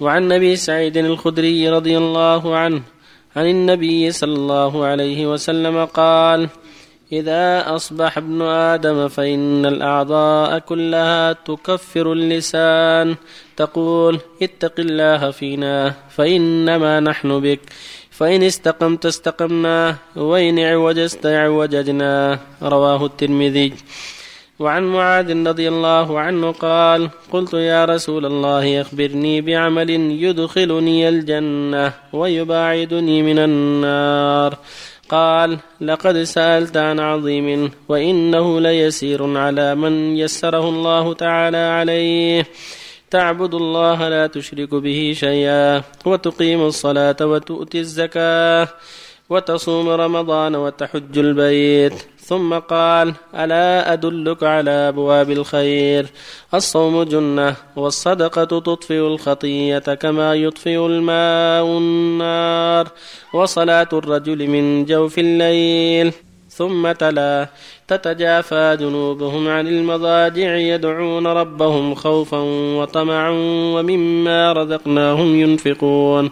وعن أبي سعيد الخدري رضي الله عنه عن النبي صلى الله عليه وسلم قال إذا أصبح ابن آدم فإن الأعضاء كلها تكفر اللسان. تقول اتق الله فينا فإنما نحن بك. فإن استقمت استقمنا وإن عوجست عوججنا رواه الترمذي. وعن معاذ رضي الله عنه قال قلت يا رسول الله اخبرني بعمل يدخلني الجنة ويباعدني من النار. قال لقد سألت عن عظيم وإنه ليسير على من يسره الله تعالى عليه. تعبد الله لا تشرك به شيئا وتقيم الصلاة وتؤتي الزكاة. وتصوم رمضان وتحج البيت. ثم قال ألا أدلك على أبواب الخير؟ الصوم جنة والصدقة تطفئ الخطية كما يطفئ الماء النار وصلاة الرجل من جوف الليل. ثم تلا تتجافى جنوبهم عن المضاجع يدعون ربهم خوفا وطمعا ومما رزقناهم ينفقون.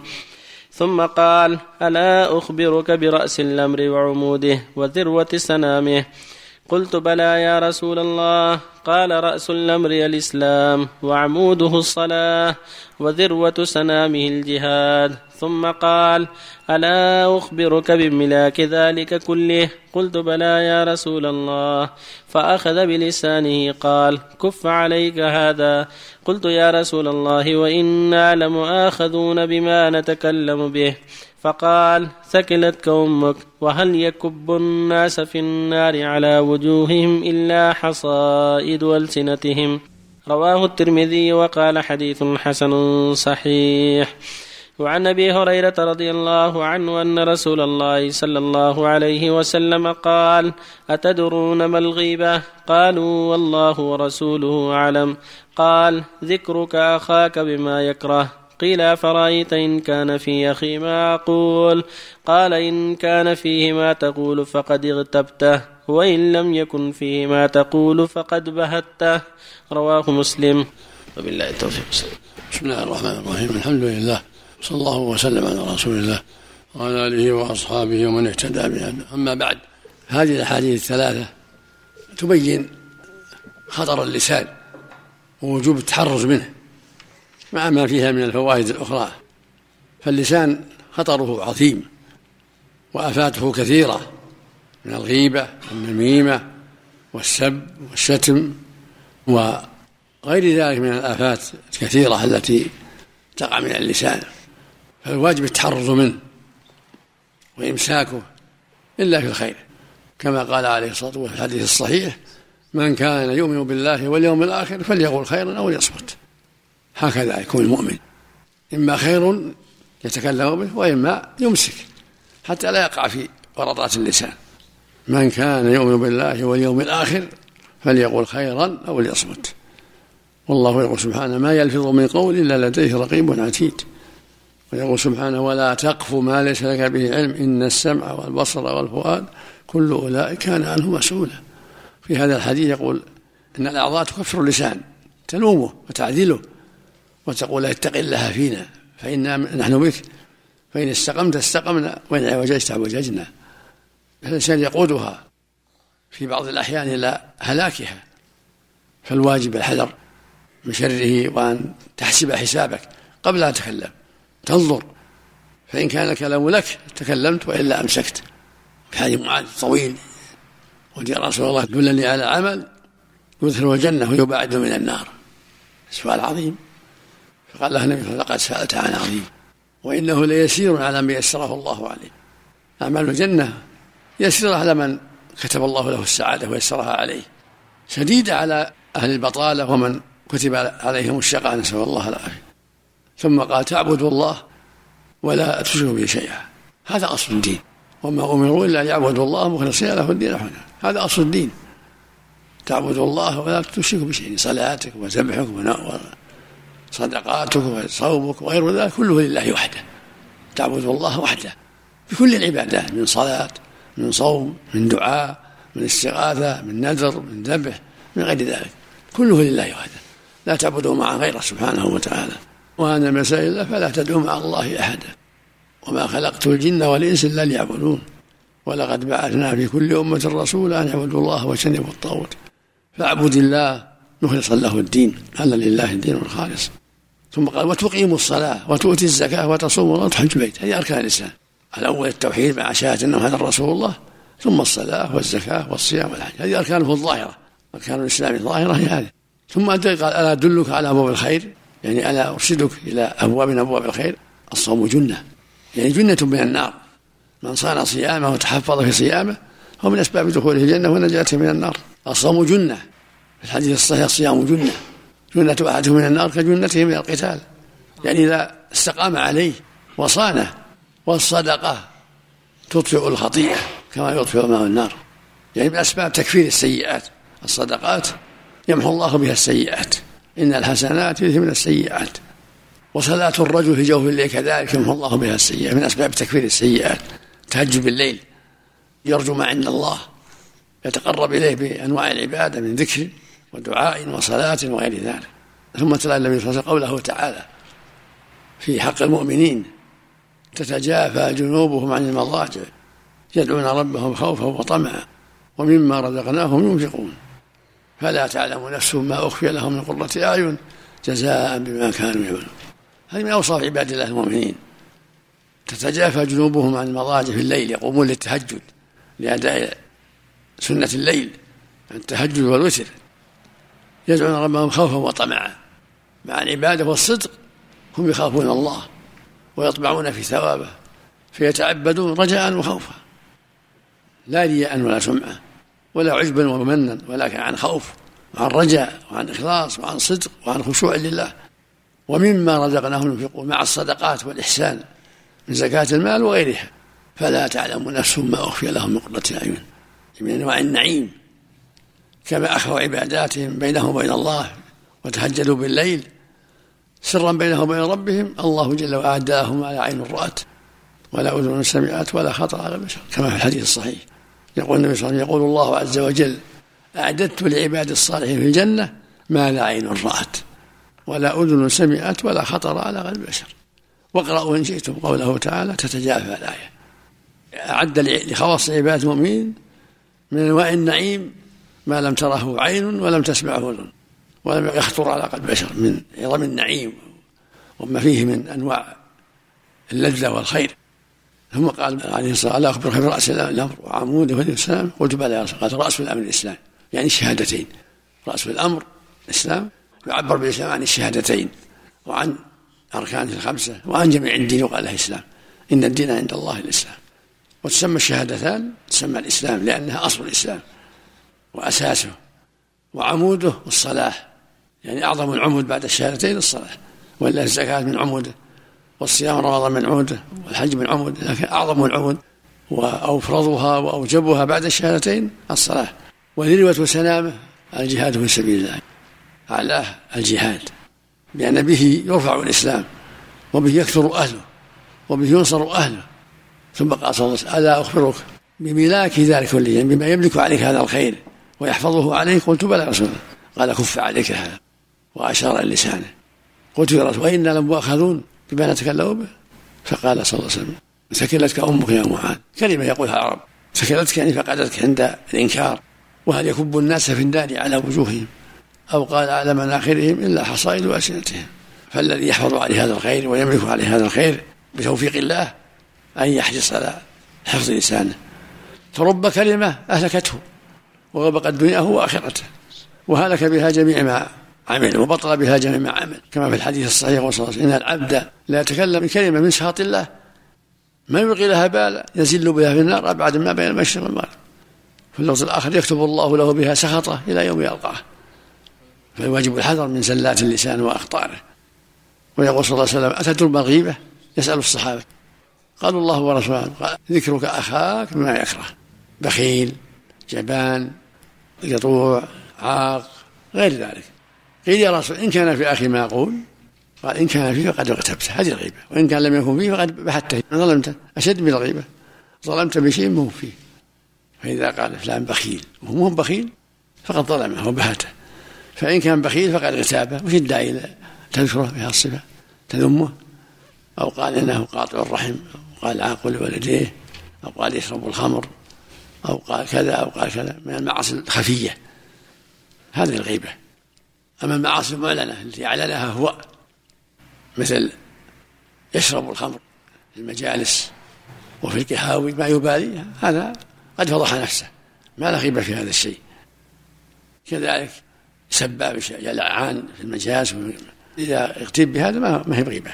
ثم قال ألا أخبرك برأس الأمر وعموده وذروة سنامه قلت بلى يا رسول الله. قال رأس الأمر الإسلام وعموده الصلاة وذروة سنامه الجهاد. ثم قال ألا أخبرك بملاك ذلك كله؟ قلت بلى يا رسول الله. فأخذ بلسانه قال كف عليك هذا. قلت يا رسول الله وإنا لمؤاخذون بما نتكلم به. فقال ثكلتك أمك وهل يكب الناس في النار على وجوههم إلا حصائد ألسنتهم؟ رواه الترمذي وقال حديث حسن صحيح. وعن أبي هريرة رضي الله عنه أن رسول الله صلى الله عليه وسلم قال أتدرون ما الغيبة؟ قالوا والله ورسوله أعلم. قال ذكرك أخاك بما يكره. قيل أفرأيت إن كان في أخي ما أقول؟ قال إن كان فيه ما تقول فقد اغتبته وإن لم يكن فيه ما تقول فقد بهته. رواه مسلم. وبالله التوفيق. بسم الله الرحمن الرحيم. الحمد لله. صلى الله وسلم على رسول الله وعلى آله وأصحابه ومن اهتدى بهذا. أما بعد هذه الأحاديث الثلاثة تبين خطر اللسان ووجوب التحرز منه مع ما فيها من الفوائد الأخرى. فاللسان خطره عظيم وآفاته كثيرة من الغيبة والنميمة والسب والشتم وغير ذلك من الآفات الكثيرة التي تقع من اللسان. فالواجب التحرز منه وإمساكه إلا في الخير. كما قال عليه الصلاة والسلام في الحديث الصحيح من كان يؤمن بالله واليوم الآخر فليقول خيرا أو ليصمت. هكذا يكون المؤمن. إما خير يتكلم به وإما يمسك حتى لا يقع في ورطات اللسان. من كان يؤمن بالله واليوم الآخر فليقول خيرا أو ليصمت. والله يقول سبحانه ما يلفظ من قول إلا لديه رقيب عتيد. ويقول سبحانه ولا تقف ما ليس لك به علم إن السمع والبصر والفؤاد كل أولئك كان عنه مسؤولا. في هذا الحديث يقول إن الأعضاء تكفر اللسان تلومه وتعدله وتقول اتق الله فينا فإنا نحن بك فإن استقمت استقمنا وإن عوججت عوججنا. الإنسان يقودها في بعض الأحيان إلى هلاكها فالواجب الحذر من شره وأن تحسب حسابك قبل أن تتكلم تنظر. فإن كان الكلام لك تكلمت وإلا أمسكت. كحديث معاذ طويل. يا رسول الله دلني على عمل يدخل الجنة ويبعد من النار. سؤال عظيم. فقال له النبي لقد سألت عن عظيم. وإنه ليسير على من يسره الله عليه. أعمال الجنة يسيرة على من كتب الله له السعادة ويسرها عليه. شديدة على أهل البطالة ومن كتب عليهم الشقاء نسأل الله العافية. ثم قال تعبدوا الله ولا تشركوا به شيئا. هذا أصل الدين. وما أمروا إلا أن يعبدوا الله مخلصين له الدين حنا هذا أصل الدين. تعبدوا الله ولا تشركوا بشيء صلاتك وذبحك صدقاتك وصومك وغير ذلك كله لله وحده. تعبد الله وحده. بكل العبادات من صلاة من صوم من دعاء من استغاثة من نذر من ذبح من غير ذلك. كله لله وحده. لا تعبدوا مع غيره سبحانه وتعالى. وأنا مسائل فلا تدعو مع الله أحدا. وما خلقت الجن والإنس إلا ليعبدون. ولقد بعثنا في كل أمة رسولا أن يعبدوا الله واجتنبوا الطاغوت. فاعبد الله مخلصا له الدين. هذا لله الدين الخالص. ثم قال وتقيم الصلاة وتؤتي الزكاة وتصوم وتحج البيت هذه أركان الإسلام. الأول التوحيد مع شهادة أنه هذا رسول الله. ثم الصلاة والزكاة والصيام والحج. هذه أركانه الظاهرة. أركان الإسلام الظاهرة هي هذه. ثم قال ألا أدلك على أبواب الخير؟ يعني ألا أرشدك إلى أبواب من أبواب الخير؟ الصوم جنة. يعني جنة من النار. من صان صيامه وتحفظ في صيامه هو من أسباب دخوله الجنة ونجاته من النار. الصوم جنة. في الحديث الصحيح الصيام جنة. جنة أحدهم من النار كجنته من القتال. يعني إذا استقام عليه وصانه والصدقة تطفئ الخطيئة كما يطفئ ماء النار. يعني من أسباب تكفير السيئات الصدقات يمحو الله بها السيئات. إن الحسنات يذهبن السيئات وصلاة الرجل في جوف الليل كذلك يمحو الله بها السيئات من أسباب تكفير السيئات. تهجد بالليل يرجو ما عند الله يتقرب إليه بأنواع العبادة من ذكر ودعاء وصلاة وغير ذلك. ثم تلا النبي صلى الله عليه وسلم قوله تعالى في حق المؤمنين تتجافى جنوبهم عن المضاجع يدعون ربهم خوفا وطمعا ومما رزقناهم ينفقون. فلا تعلم نفس ما أخفي لهم من قرة أعين جزاء بما كانوا يعملون. هذه من أوصاف عباد الله المؤمنين. تتجافى جنوبهم عن المضاجع في الليل يقومون للتهجد لأداء سنة الليل التهجد والوتر. يدعون ربهم خوفا وطمعا. مع العبادة والصدق هم يخافون الله ويطمعون في ثوابه فيتعبدون رجاء وخوفا. لا رياء ولا سمعة ولا عجبا ومنا ولكن عن خوف وعن رجاء وعن إخلاص وعن صدق وعن خشوع لله. ومما رزقناهم ينفقون مع الصدقات والإحسان من زكاة المال وغيرها. فلا تعلم نفس ما أخفي لهم من قرة أعين. من أنواع النعيم. كما أخفوا عباداتهم بينهم وبين الله وتهجدوا بالليل سرا بينهم وبين ربهم الله جل وعلا ما لا عين رأت ولا أذن سمعت ولا خطر على بشر كما في الحديث الصحيح. يقول النبي صلى الله عليه وسلم يقول الله عز وجل أعددت لعباد الصالحين في الجنة ما لا عين رأت ولا أذن سمعت ولا خطر على قلب بشر. واقرأوا إن شئتم قوله تعالى تتجافى الآية. أعد لخواص عباد المؤمنين من أنواع النعيم ما لم تره عين ولم تسمعه أذن ولم يخطر على قلب بشر من عظم النعيم وما فيه من أنواع اللذة والخير. ثم قال عليه الصلاة والسلام أخبرك برأس الأمر وعموده والإسلام قلت بلى يا رسول قال رأس الأمر الإسلام يعني الشهادتين رأس الأمر الإسلام يعبر بالإسلام عن الشهادتين وعن أركانه الخمسة وعن جميع الدين وقال له الإسلام إن الدين عند الله الإسلام. وتسمى الشهادتان تسمى الإسلام لأنها أصل الإسلام وأساسه وعموده الصلاة يعني أعظم العمود بعد الشهادتين الصلاة وإلا الزكاة من عموده. والصيام رمضان من عموده والحج من عموده لكن أعظم العمود وأفرضها وأوجبها بعد الشهادتين الصلاة. وذروة سنامه الجهاد في سبيل الله أعلاه الجهاد لأن به يرفع الإسلام وبه يكثر أهله وبه ينصر أهله. ثم قال صلى الله عليه وسلم ألا أخبرك بملاك ذلك كله بما يملك عليك هذا الخير ويحفظه عليك. قلت بلى رسول الله. قال كف عليك هذا. وأشار إلى لسانه. قلت يا رسول وإنا لمؤاخذون بما نتكلم به. فقال صلى الله عليه وسلم ثكلتك أمك يا معاذ. كلمة يقولها العرب. ثكلتك يعني فقدتك عند الإنكار. وهل يكب الناس في النار على وجوههم؟ أو قال على مناخرهم إلا حصائد ألسنتهم فالذي يحفظ عليه هذا الخير ويملك عليه هذا الخير بتوفيق الله أن يحرص على حفظ لسانه. فرب كلمة أهلكته وغبقت دنياه وآخرته. وهلك بها جميع ما عمل وبطل بها جميع ما عمل. كما في الحديث الصحيح وصلى إن العبد لا يتكلم بكلمة من سخط الله ما يلقي لها بالا يزل بها في النار أبعد ما بين المشرق والمغرب. في اللفظ الآخر يكتب الله له بها سخطه إلى يوم يلقاه. فالواجب الحذر من زلات اللسان وأخطاره. ويقول صلى الله عليه وسلم أتدرون ما الغيبة يسأل الصحابة. قالوا الله ورسوله قال ذكرك أخاك بما يكره. بخيل جبان يطوع عاق غير ذلك. قيل يا رسول إن كان في أخي ما أقول قال إن كان فيه فقد اغتبته هذه الغيبة. وإن كان لم يكن فيه فقد بحته ظلمته أشد من الغيبة. ظلمت بشيء مو فيه. فإذا قال فلان بخيل وهو مو بخيل فقد ظلمه وبهته. فإن كان بخيل فقد اغتابه. وش الداعي تذكره بها الصفة؟ تذمه؟ أو قال إنه قاطع الرحم أو قال عاقل والديه أو قال يشرب الخمر أو قال كذا أو قال كذا من المعاصي الخفية. هذه الغيبة. أما المعاصي المعلنة التي أعلنها هو. مثل يشرب الخمر في المجالس وفي الكهاوي ما يبالي هذا قد فضح نفسه. ما لا غيبة في هذا الشيء. كذلك سباب يلعان في المجالس إذا اغتيب بهذا ما هي بغيبة.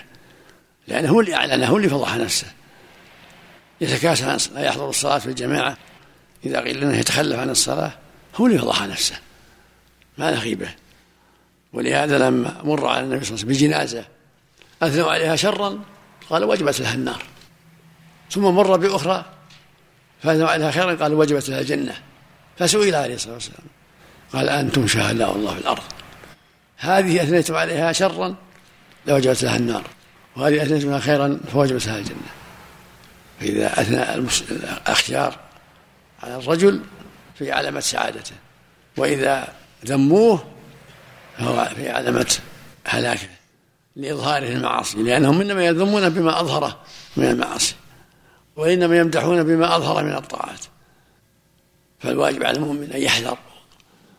لأنه هو اللي أعلنه هو اللي فضح نفسه. يتكاسل لا يحضر الصلاة في الجماعة. إذا قيل انه يتخلف عن الصلاة هو اللي فضح نفسه. ما له غيبة. ولهذا لما مر على النبي صلى الله عليه وسلم بجنازة أثنوا عليها شرا قال وجبت لها النار. ثم مر بأخرى فأثنوا عليها خيرا قال وجبت لها الجنة. فسئل عليه الصلاة والسلام. قال أنتم شهداء الله في الأرض. هذه أثنيتم عليها شرا لوجبت لها النار. وهذه أثنيتم لها خيرا فوجبت لها الجنة. فإذا أثنى الأخيار على الرجل في علامة سعادته. وإذا ذموه فهو في علامة هلاكه لإظهاره المعاصي لأنهم إنما يذمون بما أظهره من المعاصي وإنما يمدحون بما أظهر من الطاعات. فالواجب على المؤمن أن يحذر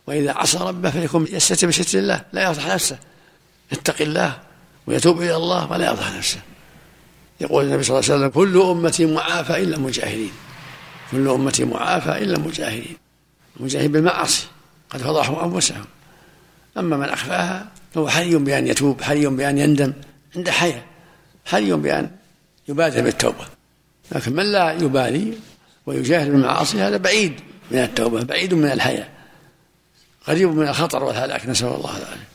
وإذا عصى ربه فليكن يستتر بستر الله لا يفضح نفسه يتقي الله ويتوب إلى الله ولا يفضح نفسه. يقول النبي صلى الله عليه وسلم كل أمتي معافى إلا المجاهدين كل أمتي معافى إلا المجاهدين المجاهدين بالمعاصي قد فضحوا أنفسهم. أما من أخفاها فهو حري بأن يتوب؟ حري بأن يندم؟ عند حياة. حري بأن يبادر بالتوبة؟ لكن من لا يبالي ويجاهد بالمعاصي هذا بعيد من التوبة بعيد من الحياة. قريب من الخطر والهلاك نسأل الله العافية.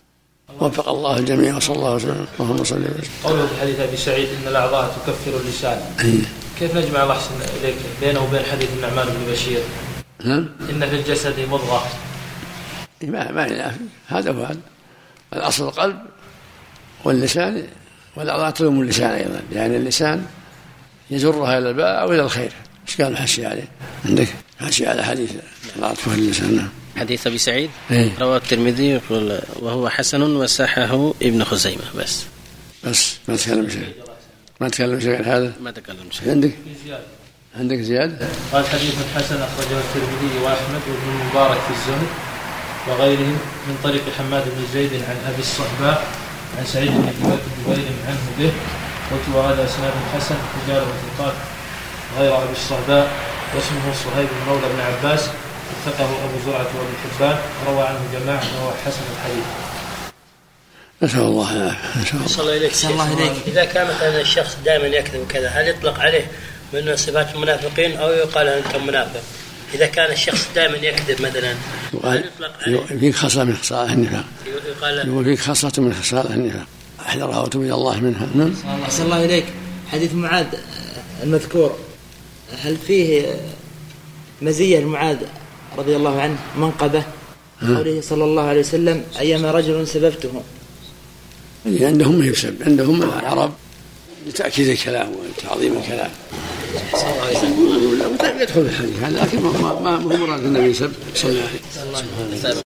وفق الله الجميع وصلى الله وسلم. اللهم صل وسلم قوله في حديث أبي سعيد إن الأعضاء تكفر اللسان. كيف نجمع الله احسن إليك؟ بينه وبين حديث النعمان بن بشير؟ نعم إن في الجسد مضغة. ما ما ينافي هذا هو هذا الأصل القلب واللسان والاعضاء تلوم اللسان أيضا. يعني اللسان يجرها إلى الباء أو إلى الخير. إيش قال الحشي عليه؟ عندك حشي على حديث العطف اللسان. نعم. حديث أبي سعيد. إيه؟ رواه الترمذي يقول وهو حسن وصححه ابن خزيمة. بس. بس. ما تكلم شيء. ما تكلم شيء عن هذا؟ ما تكلم شيء. عندك؟ زياده عندك زيادة؟ قال حديث حسن أخرجه الترمذي وأحمد وابن المبارك في الزهد. وغيرهم من طريق حماد بن زيد عن أبي الصحباء عن سعيد بن جبير عنه به قلت وهذا إسناد حسن رجال وثقات غير أبي الصحباء واسمه صهيب مولى بن عباس وثقه أبو زرعة وابن حبان روى عنه جماعة وهو حسن الحديث. نسأل الله العافية نسأل الله صلى الله إليك الله إليك إذا كان مثلا الشخص دائما يكذب كذا هل يطلق عليه من صفات المنافقين أو يقال أنت منافق؟ إذا كان الشخص دائما يكذب مثلا هل يطلق عليه؟ فيك خصلة من خصال النفاق يقال يقول فيك خصلة من خصال النفاق احذرها وتوب إلى الله منها. نعم. صلى الله إليك. حديث معاذ المذكور. هل فيه مزية لمعاذ رضي الله عنه؟ منقبة. قوله صلى الله عليه وسلم أيما رجل سببته. اللي عندهم ما يسب. عندهم العرب لتأكيد الكلام وتعظيم الكلام. يدخل الحديث هذا لكن ما هو مراد النبي صلى الله عليه وسلم.